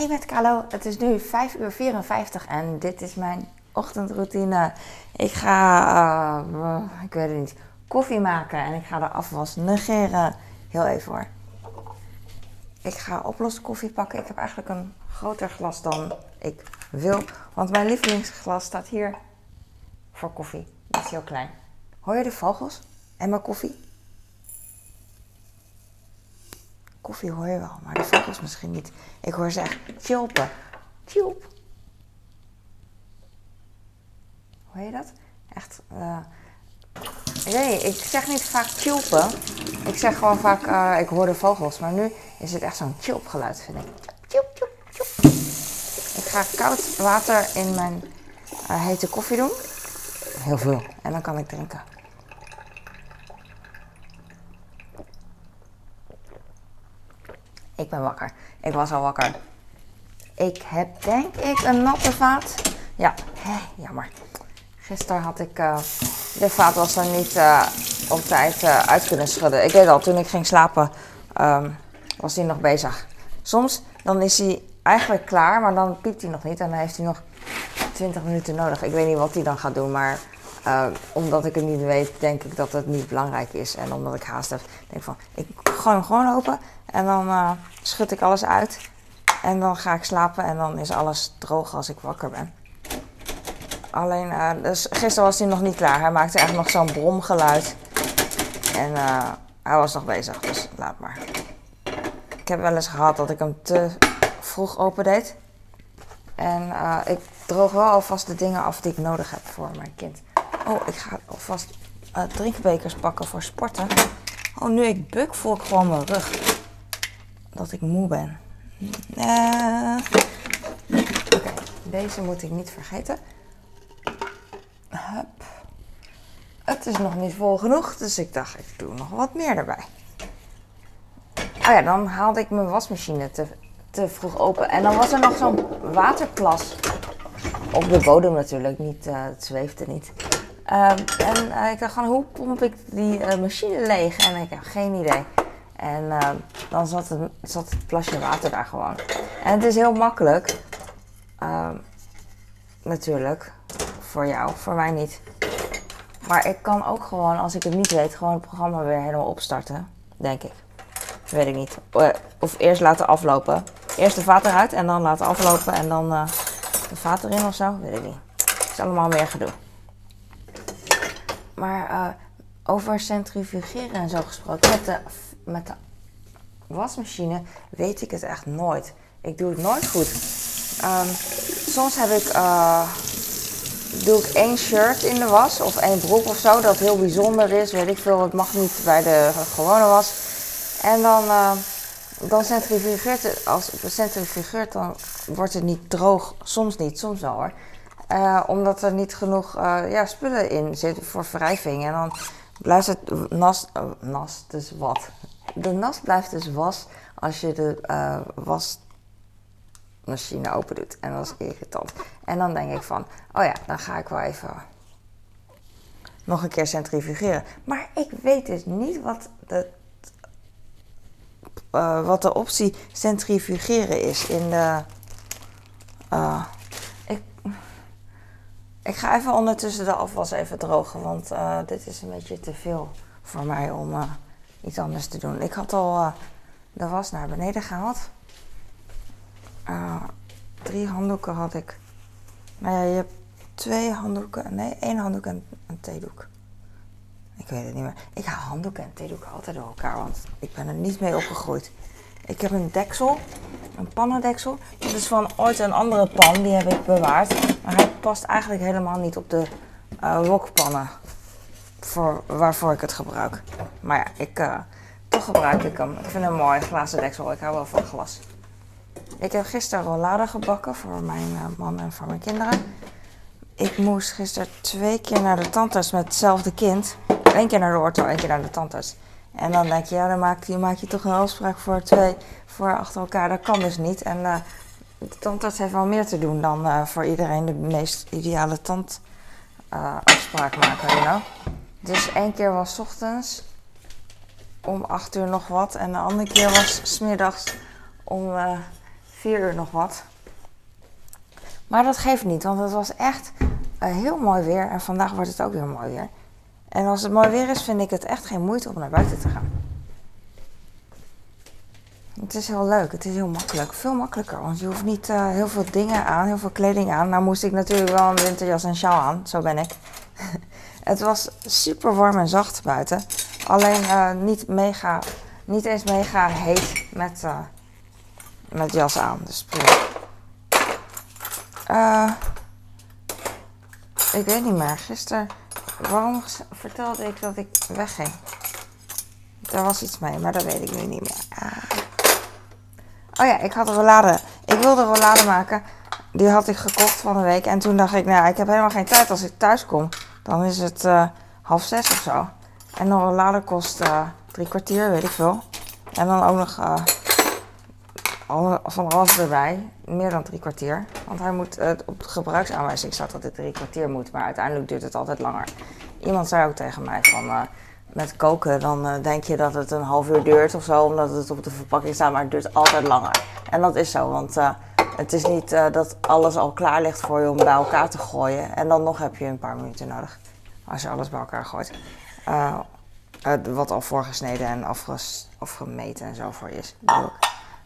Hey met Carlo, het is nu 5 uur 54 en dit is mijn ochtendroutine. Ik ga, uh, ik weet het niet, koffie maken en ik ga de afwas negeren. Heel even hoor. Ik ga oploskoffie pakken. Ik heb eigenlijk een groter glas dan ik wil, want mijn lievelingsglas staat hier voor koffie. Dat is heel klein. Hoor je de vogels en mijn koffie? Koffie hoor je wel, maar de vogels misschien niet. Ik hoor ze echt chilpen. Chilp. Hoor je dat? Echt. Weet niet, ik zeg niet vaak chilpen. Ik zeg gewoon vaak, uh, ik hoor de vogels. Maar nu is het echt zo'n chilp geluid, vind ik. Chilp, chilp, chilp. Ik ga koud water in mijn uh, hete koffie doen. Heel veel. En dan kan ik drinken. Ik ben wakker. Ik was al wakker. Ik heb denk ik een natte vaat. Ja, jammer. Gisteren had ik uh, de vaatwasser niet uh, op tijd uh, uit kunnen schudden. Ik weet al, toen ik ging slapen um, was hij nog bezig. Soms dan is hij eigenlijk klaar, maar dan piept hij nog niet. En dan heeft hij nog 20 minuten nodig. Ik weet niet wat hij dan gaat doen, maar omdat ik het niet weet, denk ik dat het niet belangrijk is. En omdat ik haast heb, denk ik van, ik gooi hem gewoon open. En dan uh, schud ik alles uit. En dan ga ik slapen en dan is alles droog als ik wakker ben. Alleen, uh, gisteren was hij nog niet klaar. Hij maakte echt nog zo'n bromgeluid. En uh, hij was nog bezig, dus laat maar. Ik heb wel eens gehad dat ik hem te vroeg opendeed. En ik droog wel alvast de dingen af die ik nodig heb voor mijn kind. Oh, ik ga alvast drinkbekers pakken voor sporten. Oh, nu ik buk voel ik gewoon mijn rug dat ik moe ben. Uh, Oké, deze moet ik niet vergeten. Hup. Het is nog niet vol genoeg, dus ik dacht, ik doe nog wat meer erbij. Oh ja, dan haalde ik mijn wasmachine te, te vroeg open. En dan was er nog zo'n waterplas. Op de bodem natuurlijk, niet, uh, het zweefde niet. Uh, en uh, ik dacht gewoon, hoe pomp ik die machine leeg? En ik heb geen idee. En uh, dan zat het, zat het, plasje water daar gewoon. En het is heel makkelijk. Uh, natuurlijk. Voor jou, voor mij niet. Maar ik kan ook gewoon, als ik het niet weet, gewoon het programma weer helemaal opstarten. Denk ik. Weet ik niet. Eh, of eerst laten aflopen. Eerst de vaat eruit en dan laten aflopen en dan de vaat erin of zo. Weet ik niet. Het is allemaal meer gedoe. Maar uh, over centrifugeren en zo gesproken. Met de met de wasmachine weet ik het echt nooit. Ik doe het nooit goed. Um, soms heb ik, uh, doe ik één shirt in de was of één broek of zo, dat heel bijzonder is. Weet ik veel, het mag niet bij de gewone was. En dan, uh, dan centrifugeert het, als het centrifugeert, dan wordt het niet droog. Soms niet, soms wel hoor. Uh, omdat er niet genoeg ja, spullen in zitten voor wrijving. En dan blijft het nas, oh, nas, dus wat? De nas blijft dus was als je de uh, wasmachine open doet. En dat is irritant. En dan denk ik van, oh ja, dan ga ik wel even nog een keer centrifugeren. Maar ik weet dus niet wat de, uh, wat de optie centrifugeren is in de... Ik, ga even ondertussen de afwas even drogen, want uh, dit is een beetje te veel voor mij om uh, iets anders te doen. Ik had al uh, de was naar beneden gehaald. drie handdoeken had ik. Nou ja, je hebt twee handdoeken, nee, één handdoek en een theedoek. Ik weet het niet meer. Ik haal handdoeken en theedoeken altijd door elkaar, want ik ben er niet mee opgegroeid. Ik heb een deksel, een pannendeksel. Dat is van ooit een andere pan, die heb ik bewaard. Maar hij past eigenlijk helemaal niet op de uh, wokpannen voor, waarvoor ik het gebruik. Maar ja, ik, uh, toch gebruik ik hem. Ik vind hem mooi, glazen deksel. Ik hou wel van glas. Ik heb gisteren rollade gebakken voor mijn uh, man en voor mijn kinderen. Ik moest gisteren twee keer naar de tandarts met hetzelfde kind. Eén keer naar de ortho, één keer naar de tandarts. En dan denk je, ja, dan maak je, maak je toch een afspraak voor twee voor achter elkaar. Dat kan dus niet. En uh, tandarts heeft wel meer te doen dan uh, voor iedereen de meest ideale tandafspraak uh, maken? Dus één keer was ochtends om acht uur nog wat. En de andere keer was smiddags om 4 uur nog wat. Maar dat geeft niet, want het was echt heel mooi weer. En vandaag wordt het ook weer mooi weer. En als het mooi weer is, vind ik het echt geen moeite om naar buiten te gaan. Het is heel leuk, het is heel makkelijk. Veel makkelijker, want je hoeft niet uh, heel veel dingen aan, heel veel kleding aan. Nou moest ik natuurlijk wel een winterjas en sjaal aan, zo ben ik. het was super warm en zacht buiten. Alleen uh, niet, mega, niet eens mega heet met, uh, met jas aan. Dus ik weet niet meer. Gisteren, waarom vertelde ik dat ik wegging? Daar was iets mee, maar dat weet ik nu niet meer. Ah. Oh ja, ik had een rollade. Ik wilde rollade maken. Die had ik gekocht van de week. En toen dacht ik, nou, ik heb helemaal geen tijd. Als ik thuis kom, dan is het uh, half zes of zo. En een rollade kost uh, drie kwartier, weet ik veel. En dan ook nog uh, van alles erbij. Meer dan drie kwartier. Want hij moet, op de gebruiksaanwijzing staat dat het drie kwartier moet. Maar uiteindelijk duurt het altijd langer. Iemand zei ook tegen mij van met koken, dan uh, denk je dat het een half uur duurt of zo, omdat het op de verpakking staat, maar het duurt altijd langer. En dat is zo, want het is niet dat alles al klaar ligt voor je om bij elkaar te gooien. En dan nog heb je een paar minuten nodig, als je alles bij elkaar gooit. wat al voorgesneden en afges afgemeten en zo voor je is.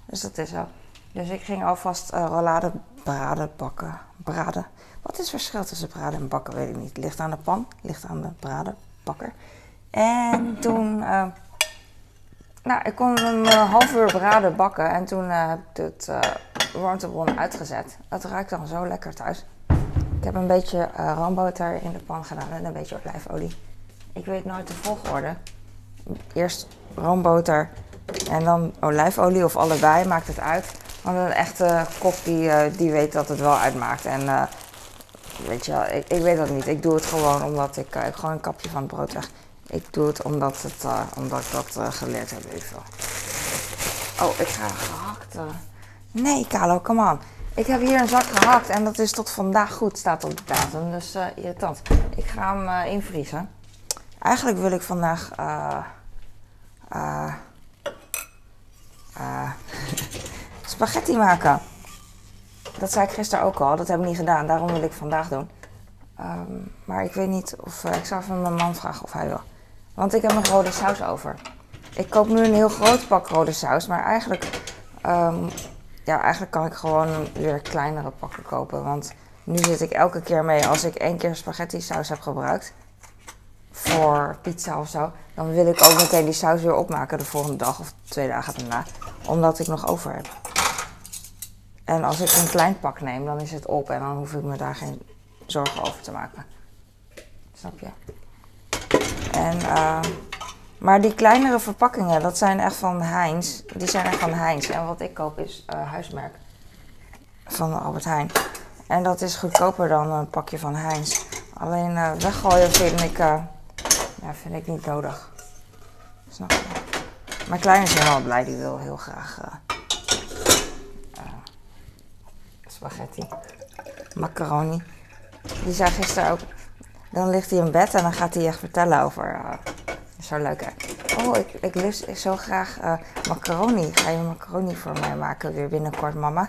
Dus dat is zo. Dus ik ging alvast rollade braden bakken. Braden. Wat is het verschil tussen braden en bakken? Weet ik niet. Ligt aan de pan, ligt aan de braden bakker. En toen, uh, nou, ik kon hem een half uur braden bakken en toen uh, heb ik het uh, warmtebron uitgezet. Het ruikt dan zo lekker thuis. Ik heb een beetje roomboter in de pan gedaan en een beetje olijfolie. Ik weet nooit de volgorde. Eerst roomboter en dan olijfolie of allebei, maakt het uit. Want een echte kok die, die weet dat het wel uitmaakt. En weet je wel, ik, ik, weet dat niet. Ik doe het gewoon omdat ik, ik gewoon een kapje van het brood weg. Ik doe het omdat, het, omdat ik dat geleerd heb even. Oh, ik ga gehakt. Nee, Carlo, come on. Ik heb hier een zak gehakt en dat is tot vandaag goed, staat op de datum. Dus irritant. Ik ga hem invriezen. Eigenlijk wil ik vandaag spaghetti maken. Dat zei ik gisteren ook al, dat heb ik niet gedaan. Daarom wil ik vandaag doen. Um, maar ik weet niet of... ik zal even mijn man vragen of hij wil. Want ik heb nog rode saus over. Ik koop nu een heel groot pak rode saus. Maar eigenlijk, um, ja, eigenlijk kan ik gewoon weer kleinere pakken kopen. Want nu zit ik elke keer mee. Als ik één keer spaghetti saus heb gebruikt. Voor pizza of zo. Dan wil ik ook meteen die saus weer opmaken de volgende dag of twee dagen daarna. Omdat ik nog over heb. En als ik een klein pak neem, dan is het op. En dan hoef ik me daar geen zorgen over te maken. Snap je? En, uh, maar die kleinere verpakkingen, dat zijn echt van Heinz. Die zijn echt van Heinz. En wat ik koop is uh, huismerk van Albert Heijn. En dat is goedkoper dan een pakje van Heinz. Alleen uh, weggooien vind ik, ja, vind ik niet nodig. Snap je? Mijn kleine is helemaal blij. Die wil heel graag spaghetti. Macaroni. Die zei gisteren ook dan ligt hij in bed en dan gaat hij echt vertellen over. Uh, zo leuk hè. Oh, ik, ik lust zo graag macaroni. Ga je macaroni voor mij maken weer binnenkort, mama?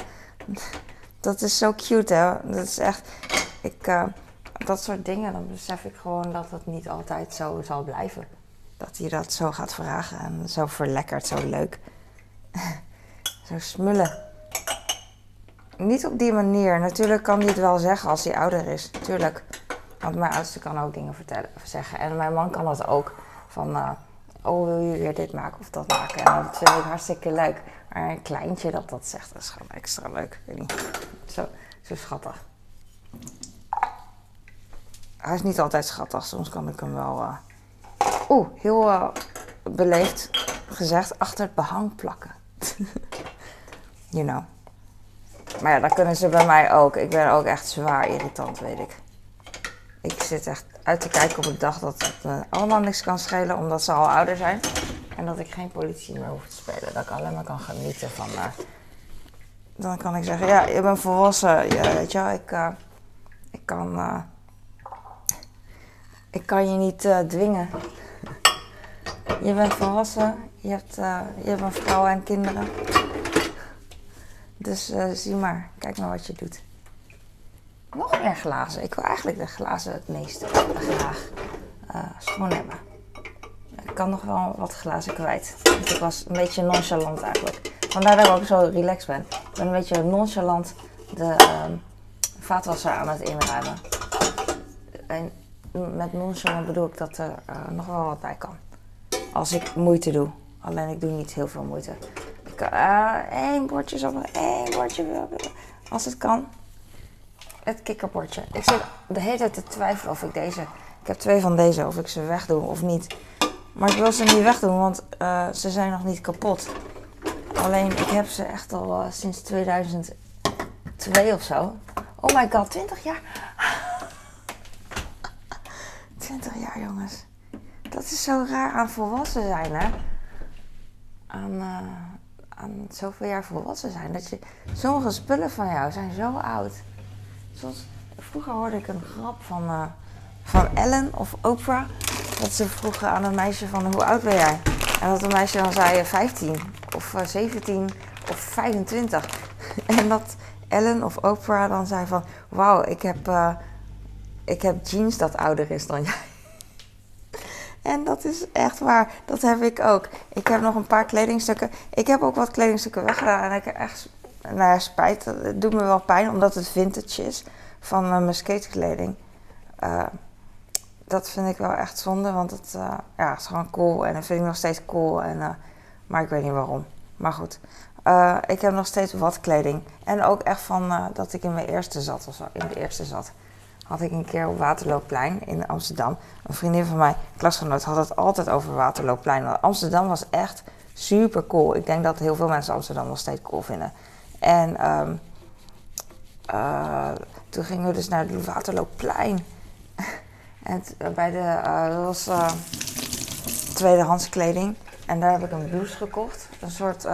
Dat is zo cute hè. Dat is echt. Ik, dat soort dingen, dan besef ik gewoon dat het niet altijd zo zal blijven. Dat hij dat zo gaat vragen en zo verlekkerd, zo leuk. zo smullen. Niet op die manier. Natuurlijk kan hij het wel zeggen als hij ouder is. Tuurlijk. Want mijn oudste kan ook dingen vertellen, zeggen. En mijn man kan dat ook. Van, uh, oh, wil je weer dit maken of dat maken? En dat vind ik hartstikke leuk. Maar een kleintje dat dat zegt, dat is gewoon extra leuk. weet niet. Zo, zo schattig. Hij is niet altijd schattig. Soms kan ik hem wel... Uh... Oeh, heel uh, beleefd gezegd, achter het behang plakken. you know. Maar ja, dat kunnen ze bij mij ook. Ik ben ook echt zwaar irritant, weet ik ik zit echt uit te kijken op de dag dat het uh, allemaal niks kan schelen, omdat ze al ouder zijn. En dat ik geen politie meer hoef te spelen. Dat ik alleen maar kan genieten van. Uh, dan kan ik zeggen: Ja, je bent volwassen. Ja, weet je wel, ik, ik kan. Ik kan je niet dwingen. Je bent volwassen. Je hebt, je hebt een vrouw en kinderen. Dus uh, zie maar, kijk maar wat je doet. Nog meer glazen. Ik wil eigenlijk de glazen het meest graag uh, schoon hebben. Ik kan nog wel wat glazen kwijt. Want ik was een beetje nonchalant eigenlijk. Vandaar dat ik ook zo relaxed ben. Ik ben een beetje nonchalant de uh, vaatwasser aan het inruimen. En met nonchalant bedoel ik dat er uh, nog wel wat bij kan. Als ik moeite doe. Alleen ik doe niet heel veel moeite. Ik uh, één bordje zo, één bordje. Als het kan. Het kikkerbordje. Ik zit de hele tijd te twijfelen of ik deze... Ik heb twee van deze, of ik ze wegdoe of niet. Maar ik wil ze niet wegdoen, want uh, ze zijn nog niet kapot. Alleen, ik heb ze echt al sinds 2002 of zo. Oh my god, 20 jaar. 20 jaar, jongens. Dat is zo raar aan volwassen zijn, hè? Aan, uh, aan zoveel jaar volwassen zijn. Dat je, sommige spullen van jou zijn zo oud. Zoals, vroeger hoorde ik een grap van, uh, van Ellen of Oprah. Dat ze vroegen aan een meisje van hoe oud ben jij? En dat een meisje dan zei 15 of uh, 17 of 25. en dat Ellen of Oprah dan zei van... Wauw, ik heb, ik heb jeans dat ouder is dan jij. En dat is echt waar. Dat heb ik ook. Ik heb nog een paar kledingstukken. Ik heb ook wat kledingstukken weggedaan. En ik heb echt nou ja, spijt. Het doet me wel pijn omdat het vintage is van mijn skatekleding. Uh, dat vind ik wel echt zonde. Want het, uh, ja, is gewoon cool. En dat vind ik nog steeds cool. En, maar ik weet niet waarom. Maar goed. ik heb nog steeds wat kleding. En ook echt van dat ik in mijn eerste zat of zo. In de eerste zat had ik een keer op Waterloopplein in Amsterdam. Een vriendin van mij, klasgenoot, had het altijd over Waterloopplein. Amsterdam was echt super cool. Ik denk dat heel veel mensen Amsterdam nog steeds cool vinden. En um, uh, toen gingen we dus naar het Waterloopplein. en bij de, uh, dat was tweedehands kleding. En daar heb ik een blouse gekocht. Een soort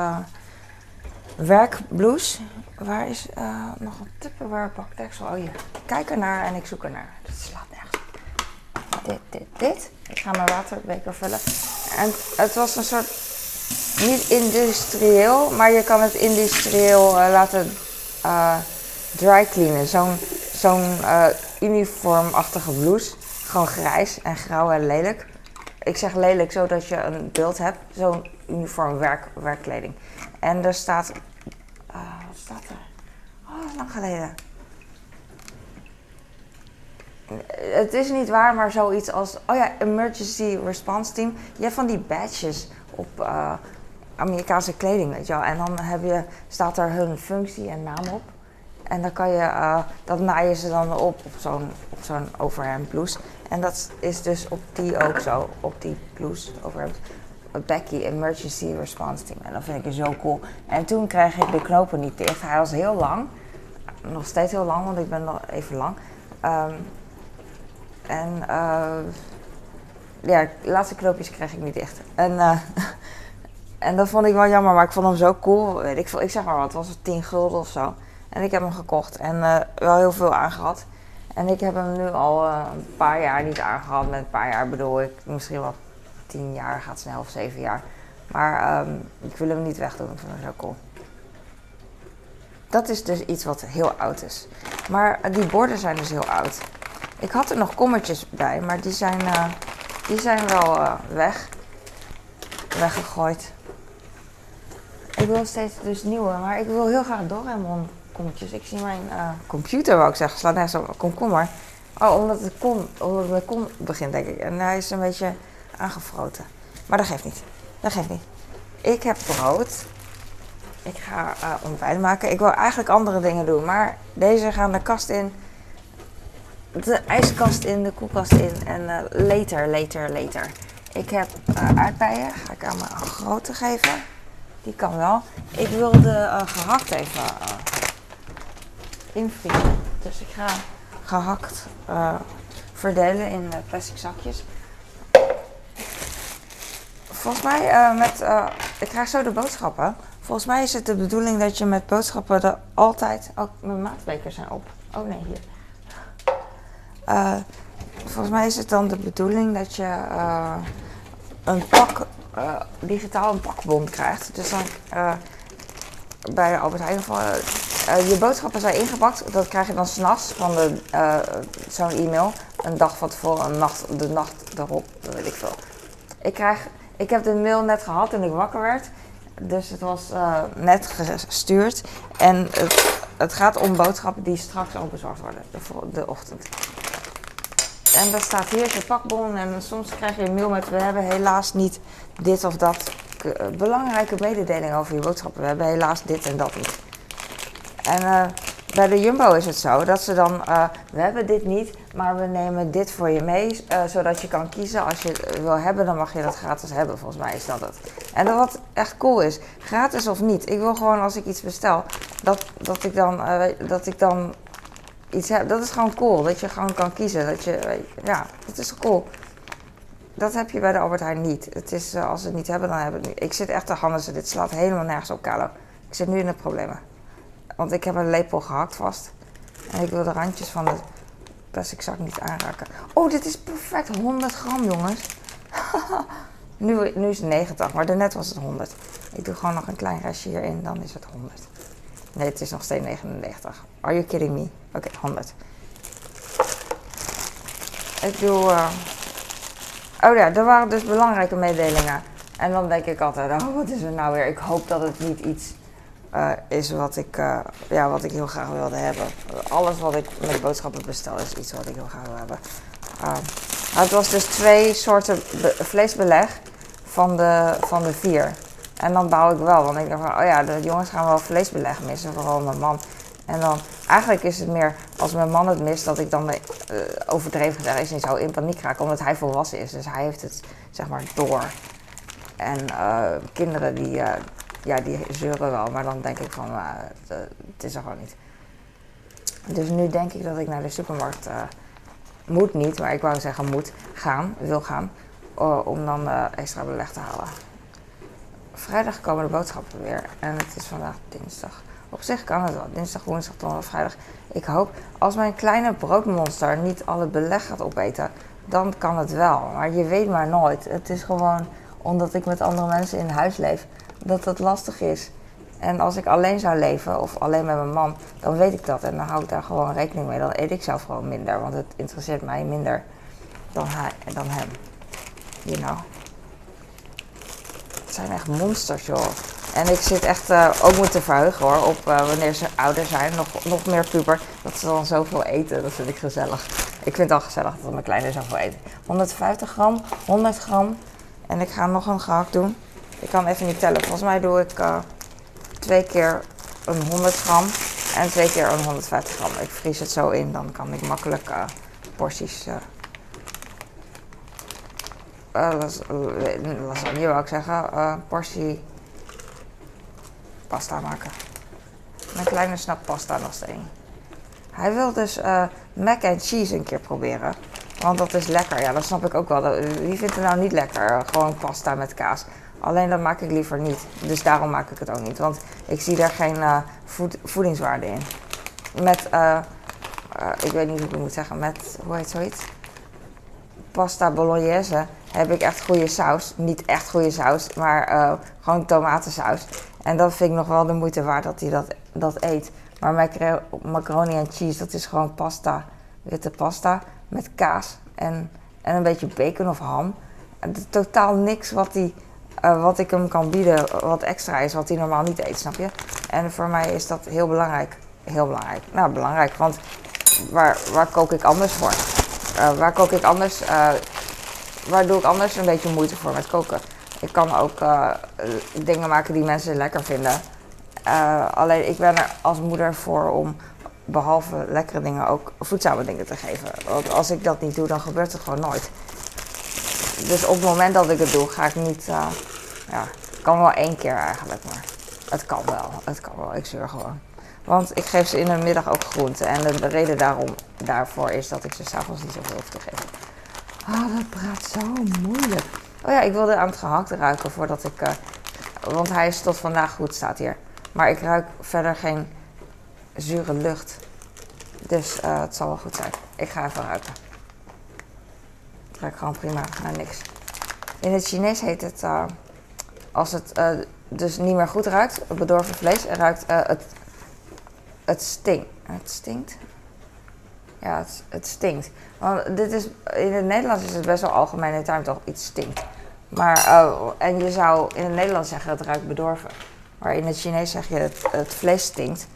werkblouse. Waar is uh, nog een Tupperware bakdeksel? Oh hier. Kijk ernaar en ik zoek ernaar. Dat slaat nergens. Dit, dit, dit. Ik ga mijn waterbeker vullen. En het was een soort, niet industrieel, maar je kan het industrieel uh, laten uh, dry cleanen. Zo'n zo'n uniformachtige blouse. Gewoon grijs en grauw en lelijk. Ik zeg lelijk zodat je een beeld hebt. Zo'n uniform werk, werkkleding. En er staat Oh, lang geleden. Het is niet waar, maar zoiets als. Oh ja, Emergency Response Team. Je hebt van die badges op uh, Amerikaanse kleding, weet je wel. En dan heb je, staat er hun functie en naam op. En dan kan je, uh, dat naaien ze dan op op zo'n zo'n overhemd blouse. En dat is dus op die ook zo, op die blouse overhemd. Becky Emergency Response Team. En dat vind ik zo cool. En toen kreeg ik de knopen niet dicht. Hij was heel lang. Nog steeds heel lang, want ik ben nog even lang. Um, en uh, ja, de laatste knoopjes kreeg ik niet dicht. En, uh, en dat vond ik wel jammer, maar ik vond hem zo cool. Weet ik, ik zeg maar wat, was het 10 gulden of zo. En ik heb hem gekocht en uh, wel heel veel aangehad. En ik heb hem nu al een paar jaar niet aangehad. Met een paar jaar bedoel ik misschien wel tien jaar gaat snel of zeven jaar. Maar um, ik wil hem niet wegdoen, hem zo cool. Dat is dus iets wat heel oud is. Maar die borden zijn dus heel oud. Ik had er nog kommetjes bij, maar die zijn, uh, die zijn wel uh, weg. Weggegooid. Ik wil steeds dus nieuwe, maar ik wil heel graag Doraemon kommetjes. Ik zie mijn computer, wou ik zeggen, slaat nergens op, komkommer. Oh, omdat het kon, omdat het kom begint, denk ik. En hij is een beetje aangefroten. Maar dat geeft niet. Dat geeft niet. Ik heb brood. Ik ga uh, ontbijt maken. Ik wil eigenlijk andere dingen doen. Maar deze gaan de kast in. De ijskast in, de koelkast in. En uh, later, later, later. Ik heb uh, aardbeien. Ga ik aan mijn grote geven. Die kan wel. Ik wil de gehakt even invriezen. Dus ik ga gehakt verdelen in plastic zakjes volgens mij uh, met. Uh, ik krijg zo de boodschappen. Volgens mij is het de bedoeling dat je met boodschappen er altijd. Ook mijn maatbekers zijn op. Oh nee, hier. Uh, volgens mij is het dan de bedoeling dat je een pak. digitaal een pakbon krijgt. Dus dan bij Albert Heijn van, je boodschappen zijn ingepakt. Dat krijg je dan s'nachts van zo'n e-mail. Een dag van tevoren, een nacht, de nacht erop, dat weet ik veel. Ik, krijg, ik heb de mail net gehad toen ik wakker werd. Dus het was uh, net gestuurd. En het, gaat om boodschappen die straks al bezorgd worden, de, de ochtend. En daar staat hier je pakbon en soms krijg je een mail met we hebben helaas niet dit of dat. Belangrijke mededeling over je boodschappen. We hebben helaas dit en dat niet. En uh, bij de Jumbo is het zo dat ze dan, uh, we hebben dit niet, maar we nemen dit voor je mee, uh, zodat je kan kiezen. Als je het wil hebben, dan mag je dat gratis hebben. Volgens mij is dat het. En dat wat echt cool is, gratis of niet. Ik wil gewoon als ik iets bestel, dat, dat, ik, dan, dat ik dan iets heb. Dat is gewoon cool, dat je gewoon kan kiezen. Dat je, ja, dat is cool. Dat heb je bij de Albert Heijn niet. Het is, als ze het niet hebben, dan hebben we het niet. Ik zit echt te handen, dit slaat helemaal nergens op, Carlo. Ik zit nu in de problemen. Want ik heb een lepel gehakt vast. En ik wil de randjes van de plastic zak niet aanraken. Oh, dit is perfect 100 gram, jongens. nu, nu is het 90, maar daarnet was het 100. Ik doe gewoon nog een klein restje hierin, dan is het 100. Nee, het is nog steeds 99. Are you kidding me? Oké, 100. Ik doe... Uh... Oh ja, er waren dus belangrijke mededelingen. En dan denk ik altijd, oh, wat is er nou weer? Ik hoop dat het niet iets uh, is wat ik, uh, ja, wat ik heel graag wilde hebben. Alles wat ik met boodschappen bestel is iets wat ik heel graag wil hebben. Uh, het was dus twee soorten vleesbeleg van de, van de vier. En dan bouw ik wel, want ik dacht van, oh ja, de jongens gaan wel vleesbeleg missen, vooral mijn man. En dan, eigenlijk is het meer als mijn man het mist, dat ik dan overdreven gezegd is niet zo in paniek raak, omdat hij volwassen is. Dus hij heeft het, zeg maar, door. En kinderen die, ja, die zeuren wel, maar dan denk ik van, uh, het is er gewoon niet. Dus nu denk ik dat ik naar de supermarkt uh, moet niet, maar ik wou zeggen moet gaan, wil gaan, uh, om dan extra beleg te halen. Vrijdag komen de boodschappen weer en het is vandaag dinsdag. Op zich kan het wel, dinsdag, woensdag, donderdag, vrijdag. Ik hoop, als mijn kleine broodmonster niet alle beleg gaat opeten, dan kan het wel. Maar je weet maar nooit. Het is gewoon omdat ik met andere mensen in huis leef dat dat lastig is. En als ik alleen zou leven of alleen met mijn man, dan weet ik dat. En dan hou ik daar gewoon rekening mee. Dan eet ik zelf gewoon minder, want het interesseert mij minder dan, hij, dan hem. You know. Het zijn echt monsters, joh. En ik zit echt uh, ook moeten verheugen hoor, op uh, wanneer ze ouder zijn, nog, nog meer puber, dat ze dan zoveel eten. Dat vind ik gezellig. Ik vind het al gezellig dat mijn kleine zoveel eten. 150 gram, 100 gram. En ik ga nog een gehakt doen. Ik kan even niet tellen. Volgens mij doe ik uh, twee keer een 100 gram en twee keer een 150 gram. Ik vries het zo in, dan kan ik makkelijk uh, porties. Uh, lasagne wou ik zeggen. portie pasta maken. Een kleine snap pasta nog steeds. Hij wil dus mac and cheese een keer proberen. Want dat is lekker. Ja, dat snap ik ook wel. Wie vindt het nou niet lekker? Gewoon pasta met kaas. Alleen dat maak ik liever niet. Dus daarom maak ik het ook niet. Want ik zie daar geen voed voedingswaarde in. Met, uh, uh, ik weet niet hoe ik het moet zeggen, met, hoe heet zoiets? Pasta bolognese heb ik echt goede saus. Niet echt goede saus, maar gewoon tomatensaus. En dat vind ik nog wel de moeite waard dat hij dat, dat eet. Maar macaroni en cheese, dat is gewoon pasta. Witte pasta met kaas en, en een beetje bacon of ham. En totaal niks wat hij uh, wat ik hem kan bieden, wat extra is, wat hij normaal niet eet, snap je? En voor mij is dat heel belangrijk. Heel belangrijk. Nou, belangrijk, want waar, waar kook ik anders voor? Uh, waar kook ik anders? Uh, waar doe ik anders een beetje moeite voor met koken? Ik kan ook dingen maken die mensen lekker vinden. alleen ik ben er als moeder voor om behalve lekkere dingen ook voedzame dingen te geven. Want als ik dat niet doe, dan gebeurt het gewoon nooit. Dus op het moment dat ik het doe, ga ik niet ja, kan wel één keer eigenlijk, maar het kan wel. Het kan wel, ik zeur gewoon. Want ik geef ze in de middag ook groenten. En de, reden daarom, daarvoor is dat ik ze s'avonds niet zoveel hoef te geven. Ah, oh, dat praat zo moeilijk. Oh ja, ik wilde aan het gehakt ruiken voordat ik... Uh, want hij is tot vandaag goed, staat hier. Maar ik ruik verder geen zure lucht. Dus uh, het zal wel goed zijn. Ik ga even ruiken. Ruikt gewoon prima, naar niks. In het Chinees heet het... Uh, als het uh, dus niet meer goed ruikt, het bedorven vlees, en ruikt eh, het, het stinkt. Het stinkt? Ja, het, het stinkt. Want dit is, in het Nederlands is het best wel algemene term toch, iets stinkt. Maar, en je zou in het Nederlands zeggen het ruikt bedorven. Maar in het Chinees zeg je het, het vlees stinkt.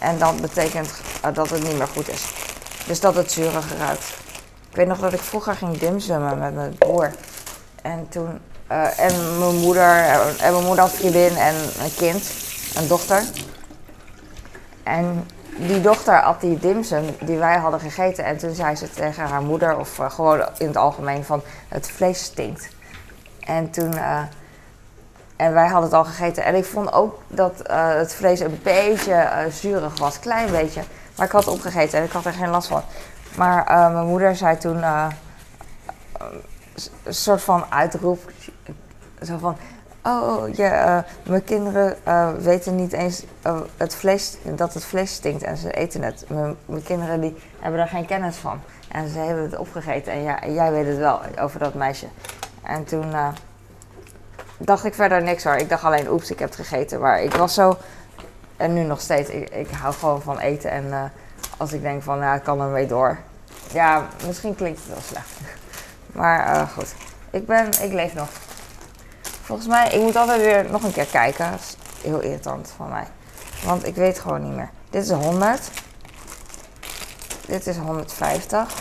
En dat betekent dat het niet meer goed is. Dus dat het zuurig ruikt. Ik weet nog dat ik vroeger ging dimsummen met mijn broer. En toen, uh, en mijn moeder, en mijn moeder had een vriendin en een kind, een dochter. En die dochter at die dimsum die wij hadden gegeten. En toen zei ze tegen haar moeder, of uh, gewoon in het algemeen, van het vlees stinkt. En toen, uh, en wij hadden het al gegeten. En ik vond ook dat het vlees een beetje zuurig was, klein beetje. Maar ik had het opgegeten en ik had er geen last van. Maar mijn moeder zei toen een soort van uitroep. Zo van, oh, ja, uh, mijn kinderen weten niet eens het vlees, dat het vlees stinkt en ze eten het. Mijn, mijn, kinderen die hebben er geen kennis van. En ze hebben het opgegeten en ja, jij weet het wel over dat meisje. En toen dacht ik verder niks hoor. Ik dacht alleen, oeps, ik heb het gegeten. Maar ik was zo, en nu nog steeds, ik, ik hou gewoon van eten. En als ik denk van, nou, ik kan ermee door. Ja, misschien klinkt het wel slecht. Maar goed, ik, ben, ik leef nog. Volgens mij, ik moet altijd weer nog een keer kijken. Dat is heel irritant van mij. Want ik weet gewoon niet meer. Dit is 100. Dit is 150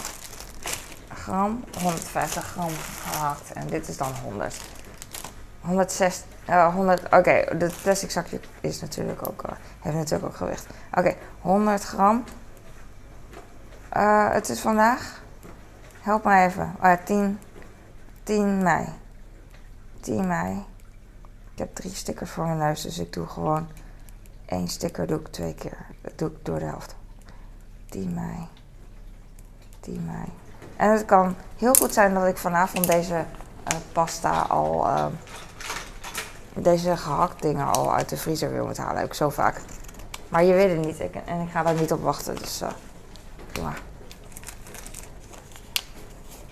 gram. 150 gram gehakt. En dit is dan 100. 160. Uh, 100. Oké, okay, het plastic zakje is natuurlijk ook, uh, heeft natuurlijk ook gewicht. Oké, okay, 100 gram. Uh, het is vandaag. Help me even. Oh ja, 10, 10 mei. 10 mei. Ik heb drie stickers voor mijn neus, dus ik doe gewoon één sticker doe ik twee keer. Dat doe ik door de helft. 10 mei. 10 mei. En het kan heel goed zijn dat ik vanavond deze uh, pasta al. Deze gehakt dingen al uit de vriezer wil moet halen. Heb ik zo vaak. Maar je weet het niet. En ik ga daar niet op wachten. Dus uh,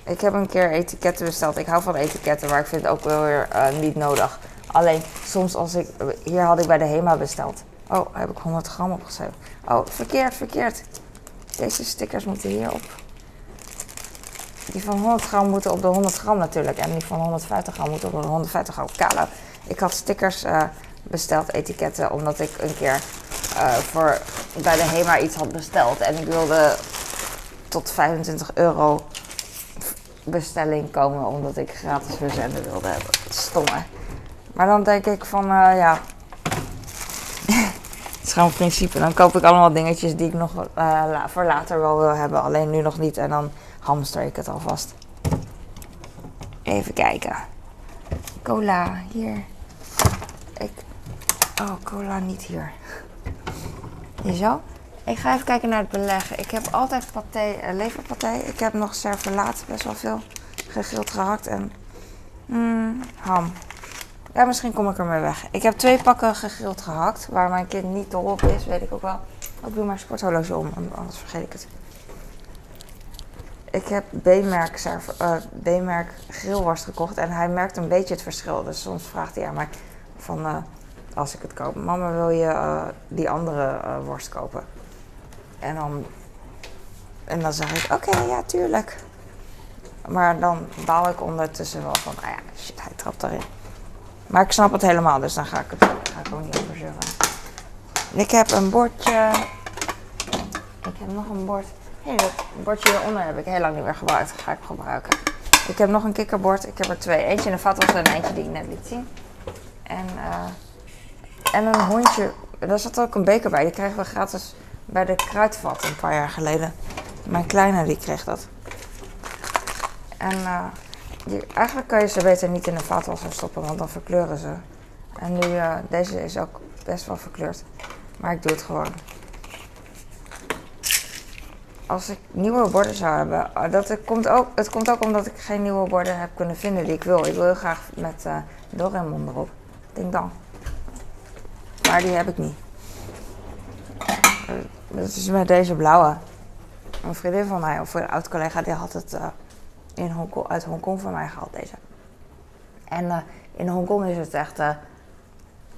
Ik heb een keer etiketten besteld. Ik hou van etiketten, maar ik vind het ook wel weer uh, niet nodig. Alleen soms als ik. Hier had ik bij de HEMA besteld. Oh, heb ik 100 gram opgeschreven. Oh, verkeerd, verkeerd. Deze stickers moeten hierop. Die van 100 gram moeten op de 100 gram natuurlijk. En die van 150 gram moeten op de 150 gram. Kalo. Ik had stickers uh, besteld, etiketten, omdat ik een keer uh, voor, bij de HEMA iets had besteld. En ik wilde tot 25 euro bestelling komen omdat ik gratis verzenden wilde hebben. Stomme. Maar dan denk ik van, uh, ja. het is gewoon principe. Dan koop ik allemaal dingetjes die ik nog uh, voor later wel wil hebben. Alleen nu nog niet. En dan hamster ik het alvast. Even kijken. Cola, hier. Ik. Oh, cola niet hier. Zo. Ik ga even kijken naar het beleggen. Ik heb altijd paté, uh, leverpaté. Ik heb nog servelaat, best wel veel gegrild gehakt en mm, ham. Ja, misschien kom ik ermee weg. Ik heb twee pakken gegrild gehakt, waar mijn kind niet dol op is, weet ik ook wel. Ik doe mijn sporthorloge om, anders vergeet ik het. Ik heb B-merk, uh, B-merk grillworst gekocht en hij merkt een beetje het verschil. Dus soms vraagt hij aan mij van, uh, als ik het koop, mama wil je uh, die andere worst kopen? En dan, en dan zeg ik, oké, ja, tuurlijk. Maar dan baal ik ondertussen wel van, ah ja, shit, hij trapt erin. Maar ik snap het helemaal, dus dan ga ik het ga ik ook niet over. Ik heb een bordje. Ik heb nog een bord. Hé, hey, dat bordje hieronder heb ik heel lang niet meer gebruikt. Dat ga ik gebruiken. Ik heb nog een kikkerbord. Ik heb er twee. Eentje in de vatwas en eentje die ik net liet zien. En, uh, en een hondje. Daar zat ook een beker bij. Die kregen we gratis bij de kruidvat een paar jaar geleden. Mijn kleine die kreeg dat. En die, eigenlijk kan je ze beter niet in de vaatwasser stoppen, want dan verkleuren ze. En nu, uh, deze is ook best wel verkleurd. Maar ik doe het gewoon. Als ik nieuwe borden zou hebben, uh, dat komt ook, het komt ook omdat ik geen nieuwe borden heb kunnen vinden die ik wil. Ik wil heel graag met uh, Doraemon erop. Denk dan. Maar die heb ik niet. Dat is met deze blauwe. Een vriendin van mij, of een oud collega, die had het in Hongkong, uit Hongkong voor mij gehaald, deze. En uh, in Hongkong is het echt uh,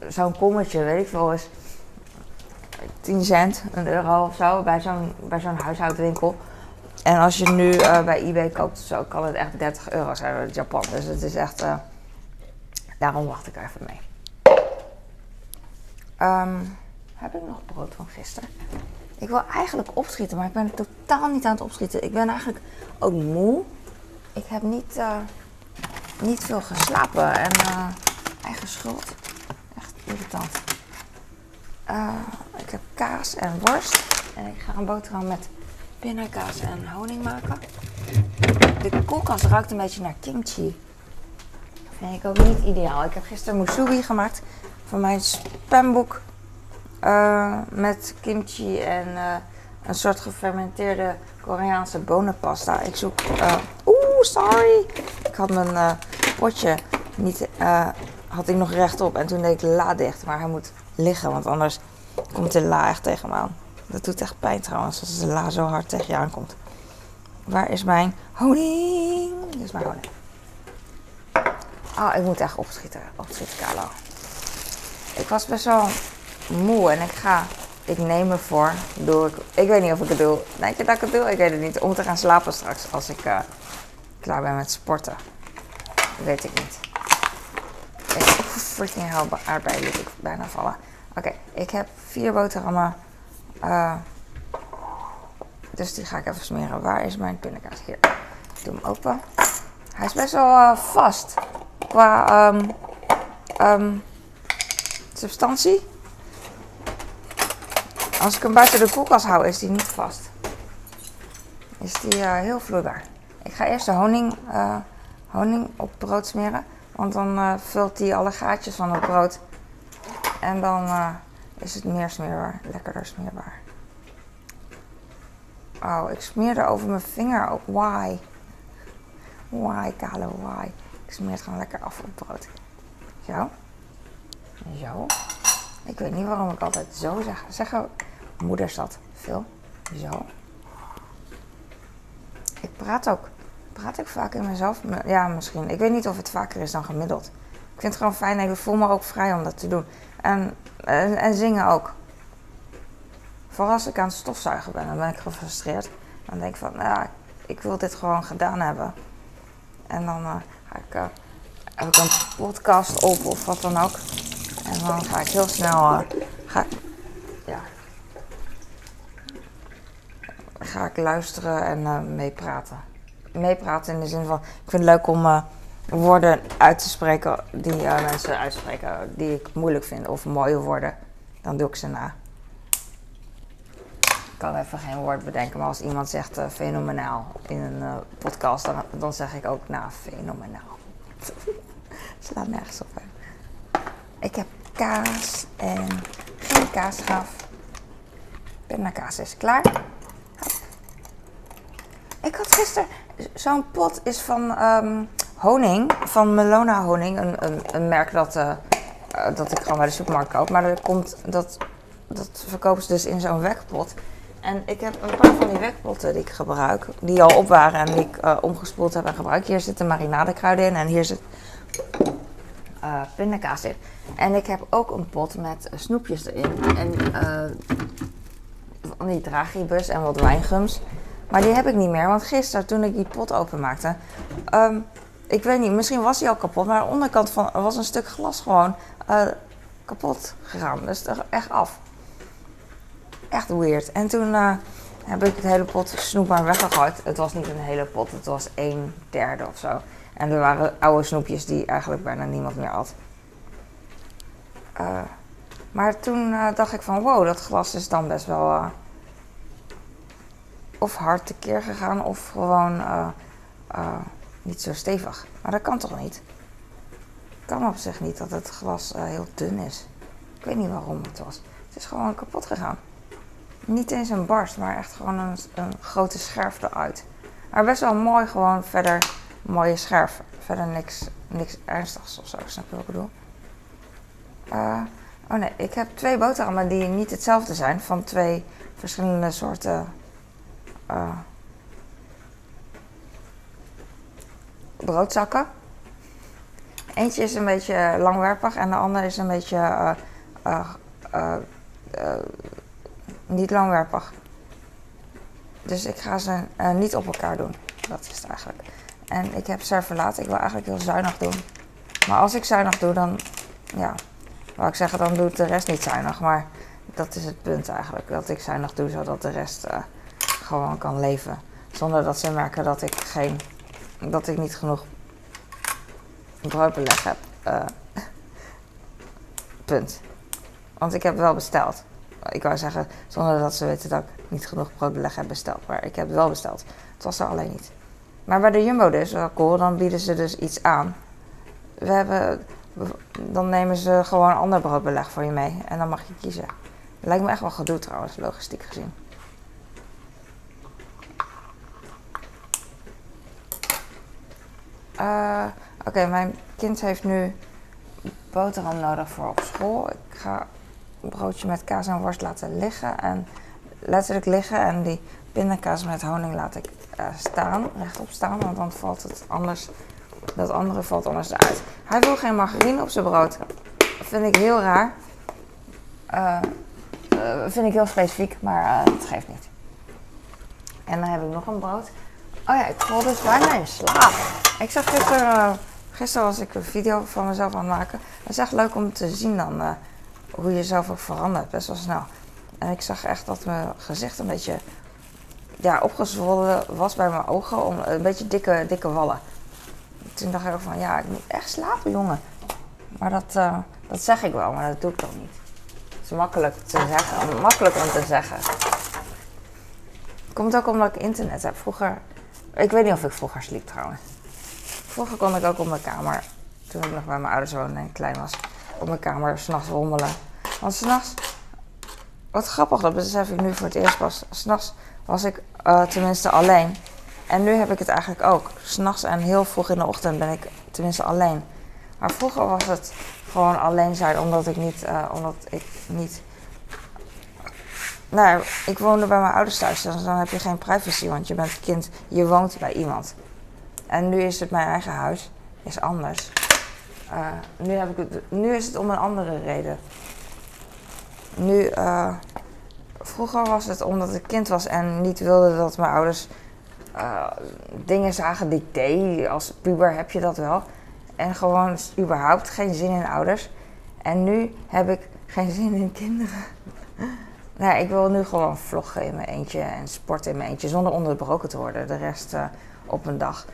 zo'n kommetje, weet ik veel, is 10 cent, een euro of zo bij zo'n, bij zo'n huishoudwinkel. En als je nu uh, bij eBay koopt, zo kan het echt 30 euro zijn in Japan. Dus het is echt. Uh, daarom wacht ik even mee. Um, heb ik nog brood van gisteren? Ik wil eigenlijk opschieten, maar ik ben totaal niet aan het opschieten. Ik ben eigenlijk ook moe. Ik heb niet, uh, niet veel geslapen en eigen schuld. Echt irritant. ik heb kaas en worst. En ik ga een boterham met pindakaas en honing maken. De koelkast ruikt een beetje naar kimchi. Vind ik ook niet ideaal. Ik heb gisteren musubi gemaakt van mijn spamboek. Uh, met kimchi en uh, een soort gefermenteerde Koreaanse bonenpasta. Ik zoek. Uh, Oeh, sorry! Ik had mijn potje niet. had ik nog rechtop en toen deed ik la dicht. Maar hij moet liggen, want anders komt de la echt tegen me aan. Dat doet echt pijn trouwens, als de la zo hard tegen je aankomt. Waar is mijn honing? Dit is mijn honing. Oh, ik moet echt opschieten. Opschieten, Carlo. Ik was best wel moe en ik ga... Ik neem me voor. Ik, weet niet of ik het doe. Denk je dat ik het doe? Ik weet het niet. Om te gaan slapen straks als ik uh, klaar ben met sporten. Weet ik niet. Ik, freaking hell, aardbeien liet ik bijna vallen. Oké, ik heb vier boterhammen uh, dus die ga ik even smeren. Waar is mijn pindakaas? Hier. Ik doe hem open. Hij is best wel uh, vast qua um, um, substantie. Als ik hem buiten de koelkast hou, is die niet vast. Is die uh, heel vloeibaar. Ik ga eerst de honing, honing op brood smeren. Want dan vult die alle gaatjes van het brood. En dan is het meer smeerbaar, lekkerder smeerbaar. Oh, ik smeerde over mijn vinger ook. Why? Why, Kale, why? Ik smeer het gewoon lekker af op brood. Zo. Zo. Ik weet niet waarom ik altijd zo zeg. Zeggen moeders dat veel. Zo. Ik praat ook. Praat ik vaak in mezelf? Ja, misschien. Ik weet niet of het vaker is dan gemiddeld. Ik vind het gewoon fijn en ik voel me ook vrij om dat te doen. En, en, zingen ook. Vooral als ik aan het stofzuigen ben, dan ben ik gefrustreerd. Dan denk ik van, nou ja, ik wil dit gewoon gedaan hebben. En dan uh, ga ik, uh, ik een podcast op of wat dan ook. En dan ga ik heel snel, uh, ga, ja, ga ik luisteren en meepraten. Meepraten in de zin van, ik vind het leuk om woorden uit te spreken die mensen uitspreken die ik moeilijk vind. Of mooie woorden, dan doe ik ze na kan even geen woord bedenken, maar als iemand zegt fenomenaal in een podcast, dan, dan zeg ik ook nou, fenomenaal. Slaat nergens op. Ik heb kaas en geen kaasschaf. Pindakaas is klaar. Ik had gisteren, zo'n pot is van um, honing, van Melona honing, een, een, een merk dat, uh, dat ik gewoon bij de supermarkt koop. Maar dat, komt, dat, dat verkopen ze dus in zo'n wekpot. En ik heb een paar van die wekpotten die ik gebruik, die al op waren en die ik uh, omgespoeld heb en gebruikt. Hier zitten marinadekruiden in en hier zit uh, pindakaas in. En ik heb ook een pot met snoepjes erin. En uh, van die dragibus en wat wijngums. Maar die heb ik niet meer, want gisteren toen ik die pot openmaakte... Um, ik weet niet, misschien was die al kapot, maar de onderkant van, was een stuk glas gewoon kapot gegaan. Dus echt af echt weird. En toen heb ik het hele pot snoep maar weggegooid. Het was niet een hele pot, het was een derde of zo. En er waren oude snoepjes die eigenlijk bijna niemand meer had. Uh, maar toen uh, dacht ik van wow, dat glas is dan best wel of hard tekeer gegaan of gewoon niet zo stevig. Maar dat kan toch niet? Kan op zich niet dat het glas heel dun is. Ik weet niet waarom het was. Het is gewoon kapot gegaan. Niet eens een barst, maar echt gewoon een, een grote scherf eruit. Maar best wel mooi, gewoon verder mooie scherf. Verder niks, niks ernstigs of zo, snap je wat ik bedoel? Uh, oh nee, ik heb twee boterhammen die niet hetzelfde zijn. Van twee verschillende soorten uh, broodzakken. Eentje is een beetje langwerpig en de andere is een beetje uh, niet langwerpig. Dus ik ga ze niet op elkaar doen. Dat is het eigenlijk. En ik heb servelaat. Ik wil eigenlijk heel zuinig doen. Maar als ik zuinig doe, dan... Ja, wou ik zeggen, dan doet de rest niet zuinig. Maar dat is het punt eigenlijk. Dat ik zuinig doe, zodat de rest gewoon kan leven. Zonder dat ze merken dat ik geen... Dat ik niet genoeg broodbeleg heb. Uh, punt. Want ik heb wel besteld. Ik wou zeggen, zonder dat ze weten dat ik niet genoeg broodbeleg heb besteld. Maar ik heb wel besteld. Het was er alleen niet. Maar bij de Jumbo dus, wel cool, dan bieden ze dus iets aan. We hebben, dan nemen ze gewoon ander broodbeleg voor je mee. En dan mag je kiezen. Lijkt me echt wel gedoe trouwens, logistiek gezien. Uh, Oké, mijn kind heeft nu boterham nodig voor op school. Ik ga een broodje met kaas en worst laten liggen. En letterlijk liggen. En die pindakaas met honing laat ik uh, staan, rechtop staan. Want dan valt het anders, dat andere valt anders eruit. Hij wil geen margarine op zijn brood. Dat vind ik heel raar. Uh, vind ik heel specifiek, maar het geeft niet. En dan heb ik nog een brood. Oh ja, ik val dus bijna in slaap. Ik zag gisteren Gisteren was ik een video van mezelf aan het maken. Het is echt leuk om te zien dan hoe je zelf ook verandert, best wel snel. En ik zag echt dat mijn gezicht een beetje ja, opgezwollen was bij mijn ogen. Om, een beetje dikke, dikke wallen. Toen dacht ik ook van, ja, ik moet echt slapen, jongen. Maar dat, uh, dat zeg ik wel, maar dat doe ik toch niet. Het is makkelijk te zeggen, makkelijk om te zeggen. Komt ook omdat ik internet heb. Vroeger, ik weet niet of ik vroeger sliep trouwens. Vroeger kon ik ook op mijn kamer, toen ik nog bij mijn ouders woonde en klein was, op mijn kamer s'nachts rommelen. Want s'nachts, wat grappig, dat besef ik nu voor het eerst pas. S'nachts was ik uh, tenminste alleen. En nu heb ik het eigenlijk ook. S'nachts en heel vroeg in de ochtend ben ik tenminste alleen. Maar vroeger was het gewoon alleen zijn omdat ik niet, uh, omdat ik niet. Nou, ik woonde bij mijn ouders thuis, dus dan heb je geen privacy, want je bent kind, je woont bij iemand. En nu is het mijn eigen huis. Is anders. Uh, nu, heb ik het, nu is het om een andere reden. Nu, vroeger was het omdat ik kind was en niet wilde dat mijn ouders uh, dingen zagen die ik deed. Als puber heb je dat wel. En gewoon überhaupt geen zin in ouders. En nu heb ik geen zin in kinderen. nou, ik wil nu gewoon vloggen in mijn eentje en sporten in mijn eentje zonder onderbroken te worden. De rest op een dag.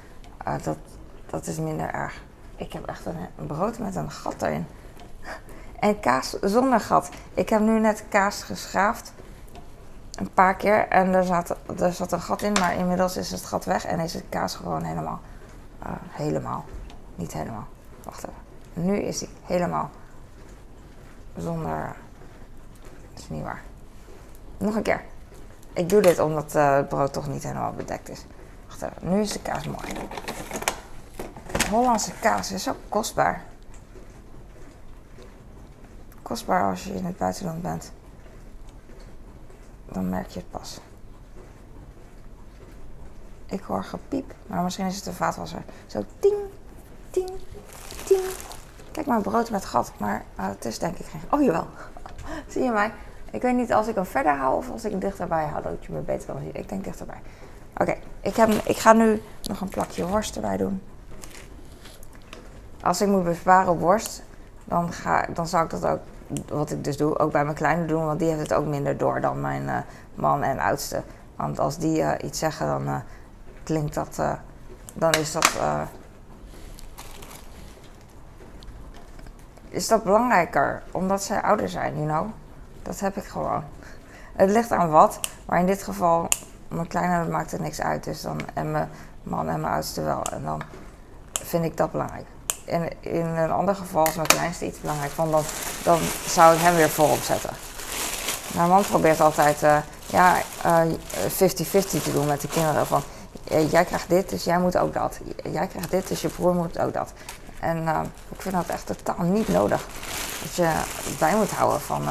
Uh, dat, dat is minder erg. Ik heb echt een, een, brood met een gat erin. En kaas zonder gat. Ik heb nu net kaas geschaafd. Een paar keer. En er zat, er zat een gat in. Maar inmiddels is het gat weg. En is het kaas gewoon helemaal. Uh, helemaal. Niet helemaal. Wacht even. Nu is hij helemaal. Zonder. Dat is niet waar. Nog een keer. Ik doe dit omdat uh, het brood toch niet helemaal bedekt is. Wacht even, nu is de kaas mooi. Hollandse kaas is ook kostbaar. Kostbaar als je in het buitenland bent. Dan merk je het pas. Ik hoor gepiep, maar misschien is het de vaatwasser. Zo ting, ting, ting. Kijk maar, brood met gat, maar uh, het is denk ik geen... Oh, jawel. Zie je mij? Ik weet niet als ik hem verder hou of als ik hem dichterbij hou, dat je me beter kan zien. Ik denk dichterbij. Oké, ik ik, ik ga nu nog een plakje worst erbij doen. Als ik moet besparen op worst, dan, ga, dan zou ik dat ook, wat ik dus doe, ook bij mijn kleine doen. Want die heeft het ook minder door dan mijn uh, man en oudste. Want als die uh, iets zeggen, dan uh, klinkt dat, dan is dat, is dat belangrijker. Omdat zij ouder zijn, you know. Dat heb ik gewoon. Het ligt aan wat, maar in dit geval mijn kleine maakt er niks uit. Dus dan, en mijn man en mijn oudste wel. En dan vind ik dat belangrijk. En in een ander geval, als mijn kleinste iets belangrijk vond, dan, dan zou ik hem weer voorop zetten. Mijn man probeert altijd uh, ja, 50-50 uh, te doen met de kinderen. Van, jij krijgt dit, dus jij moet ook dat. Jij krijgt dit, dus je broer moet ook dat. En ik vind dat echt totaal niet nodig. Dat je bij moet houden van...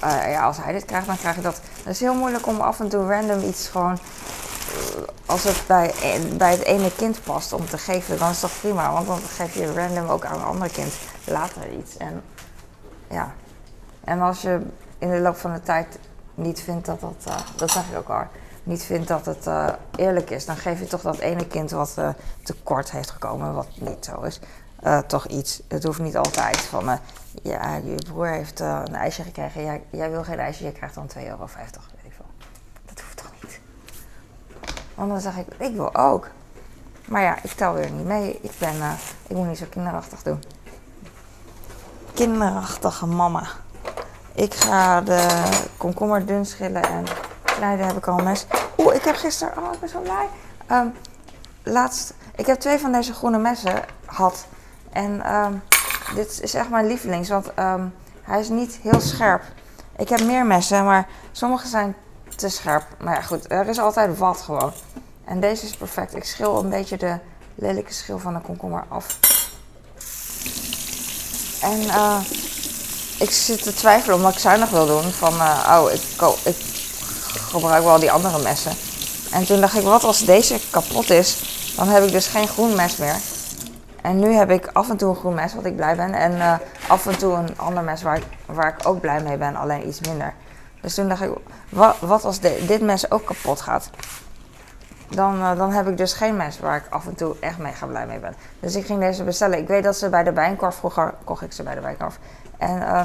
Ja, als hij dit krijgt, dan krijg je dat. Het is heel moeilijk om af en toe random iets gewoon als het bij, het ene kind past om te geven, dan is dat prima. Want dan geef je random ook aan een ander kind later iets. En ja. En als je in de loop van de tijd niet vindt dat dat, uh, dat zeg ik ook al, niet vindt dat het uh, eerlijk is, dan geef je toch dat ene kind wat uh, tekort heeft gekomen, wat niet zo is, toch iets. Het hoeft niet altijd van, ja, je broer heeft een ijsje gekregen, jij, jij, wil geen ijsje, je krijgt dan 2,50 euro, weet ik veel. Dat hoeft toch niet? Want dan zeg ik, ik wil ook. Maar ja, ik tel weer niet mee. Ik, ben, ik moet niet zo kinderachtig doen. Kinderachtige mama. Ik ga de komkommer dun schillen en snijden heb ik al mes. Oeh, ik heb gisteren, oh ik ben zo blij. Um, laatst, ik heb twee van deze groene messen gehad. En um, dit is echt mijn lievelings, want um, hij is niet heel scherp. Ik heb meer messen, maar sommige zijn te scherp. Maar ja, goed, er is altijd wat gewoon. En deze is perfect. Ik schil een beetje de lelijke schil van de komkommer af. En uh, ik zit te twijfelen omdat ik zuinig wil doen. Van, uh, oh, ik, ik gebruik wel die andere messen. En toen dacht ik, wat als deze kapot is, dan heb ik dus geen groen mes meer. En nu heb ik af en toe een groen mes, wat ik blij ben. En uh, af en toe een ander mes waar ik, waar ik ook blij mee ben, alleen iets minder. Dus toen dacht ik, wat, als dit mes ook kapot gaat? Dan, uh, dan heb ik dus geen mes waar ik af en toe echt mega blij mee ben. Dus ik ging deze bestellen. Ik weet dat ze bij de Bijenkorf, vroeger kocht ik ze bij de Bijenkorf. En uh,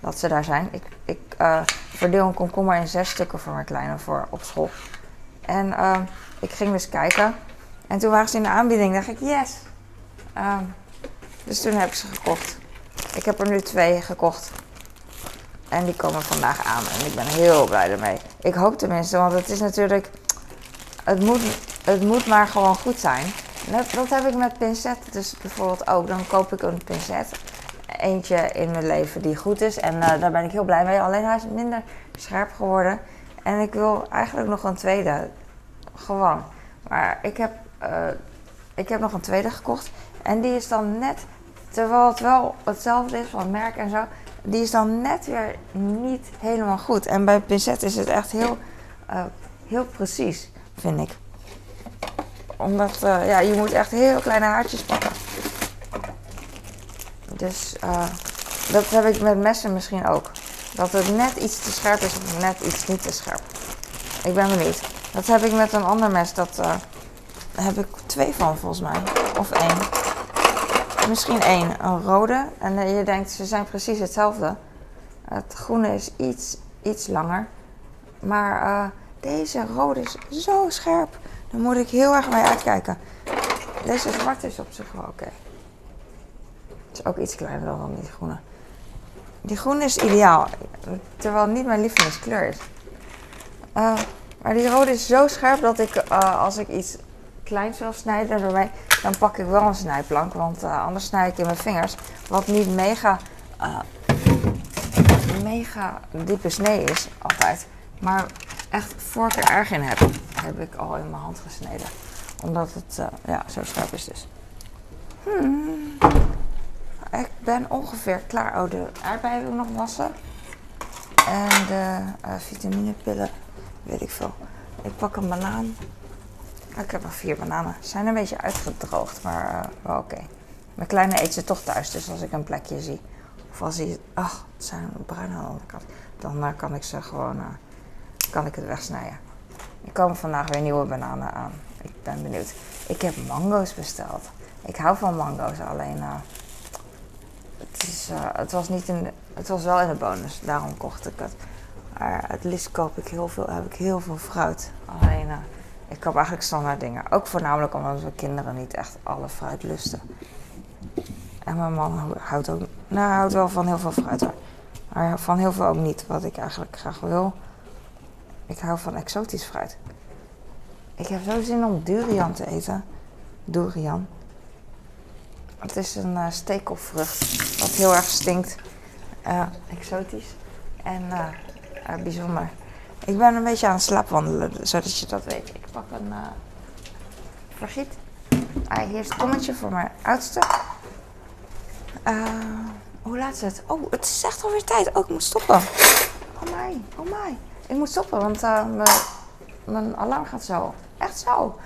dat ze daar zijn. Ik, ik uh, verdeel een komkommer in zes stukken voor mijn kleine voor op school. En ik ging dus kijken. En toen waren ze in de aanbieding. dacht ik, yes. dus toen heb ik ze gekocht. Ik heb er nu twee gekocht. En die komen vandaag aan. En ik ben heel blij ermee. Ik hoop tenminste, want het is natuurlijk... Het moet, het moet maar gewoon goed zijn. Dat, heb ik met pincetten dus bijvoorbeeld ook. Dan koop ik een pincet eentje in mijn leven die goed is. En uh, daar ben ik heel blij mee. Alleen hij is minder scherp geworden. En ik wil eigenlijk nog een tweede. Gewoon. Maar ik heb, uh, ik heb nog een tweede gekocht. En die is dan net, terwijl het wel hetzelfde is van merk en zo. Die is dan net weer niet helemaal goed. En bij pincet is het echt heel, uh, heel precies, vind ik. Omdat ja, je moet echt heel kleine haartjes pakken. Dus uh, dat heb ik met messen misschien ook. Dat het net iets te scherp is of net iets niet te scherp. Ik ben benieuwd. Dat heb ik met een ander mes. Dat heb ik twee van volgens mij. Of één. Misschien één. Een rode. En uh, je denkt ze zijn precies hetzelfde. Het groene is iets, iets langer. Maar deze rode is zo scherp. Daar moet ik heel erg mee uitkijken. Deze zwarte is op zich wel oké. Okay is ook iets kleiner dan die groene. Die groene is ideaal, terwijl het niet mijn lievelingskleur is. Uh, maar die rode is zo scherp dat ik, als ik iets kleins wil snijden erbij, dan pak ik wel een snijplank. Want uh, anders snij ik in mijn vingers. Wat niet mega, mega diepe snee is, altijd. Maar echt vork er erg in heb, heb ik al in mijn hand gesneden. Omdat het ja, zo scherp is dus. Hmm. Ik ben ongeveer klaar. Oh, de aardbeien wil ik nog wassen. En de vitaminepillen, weet ik veel. Ik pak een banaan. Ik heb nog vier bananen. Ze zijn een beetje uitgedroogd, maar uh, wel oké. Mijn kleine eet ze toch thuis, dus als ik een plekje zie. Of als hij, ach, het zijn bruin aan. Dan uh, kan ik ze gewoon, kan ik het wegsnijden. Er komen vandaag weer nieuwe bananen aan. Ik ben benieuwd. Ik heb mango's besteld. Ik hou van mango's, alleen het, is, uh, het, was niet in het was wel in de bonus, daarom kocht ik het. Maar het liefst koop ik heel veel, heb ik heel veel fruit. Alleen, uh, ik koop eigenlijk standaard dingen. Ook voornamelijk omdat we kinderen niet echt alle fruit lusten. En mijn man houdt ook, nou, houdt wel van heel veel fruit. Maar van heel veel ook niet, wat ik eigenlijk graag wil. Ik hou van exotisch fruit. Ik heb zo zin om durian te eten. Durian. Het is een uh, stekelvrucht wat heel erg stinkt. Uh, exotisch en uh, bijzonder. Ik ben een beetje aan het slaapwandelen, zodat je dat weet. Ik pak een vergiet. Ah, hier is het kommetje voor mijn oudste. hoe laat is het? Oh, het is echt alweer tijd. Oh, ik moet stoppen. Oh my, oh my. Ik moet stoppen, want mijn, mijn alarm gaat zo. Echt zo.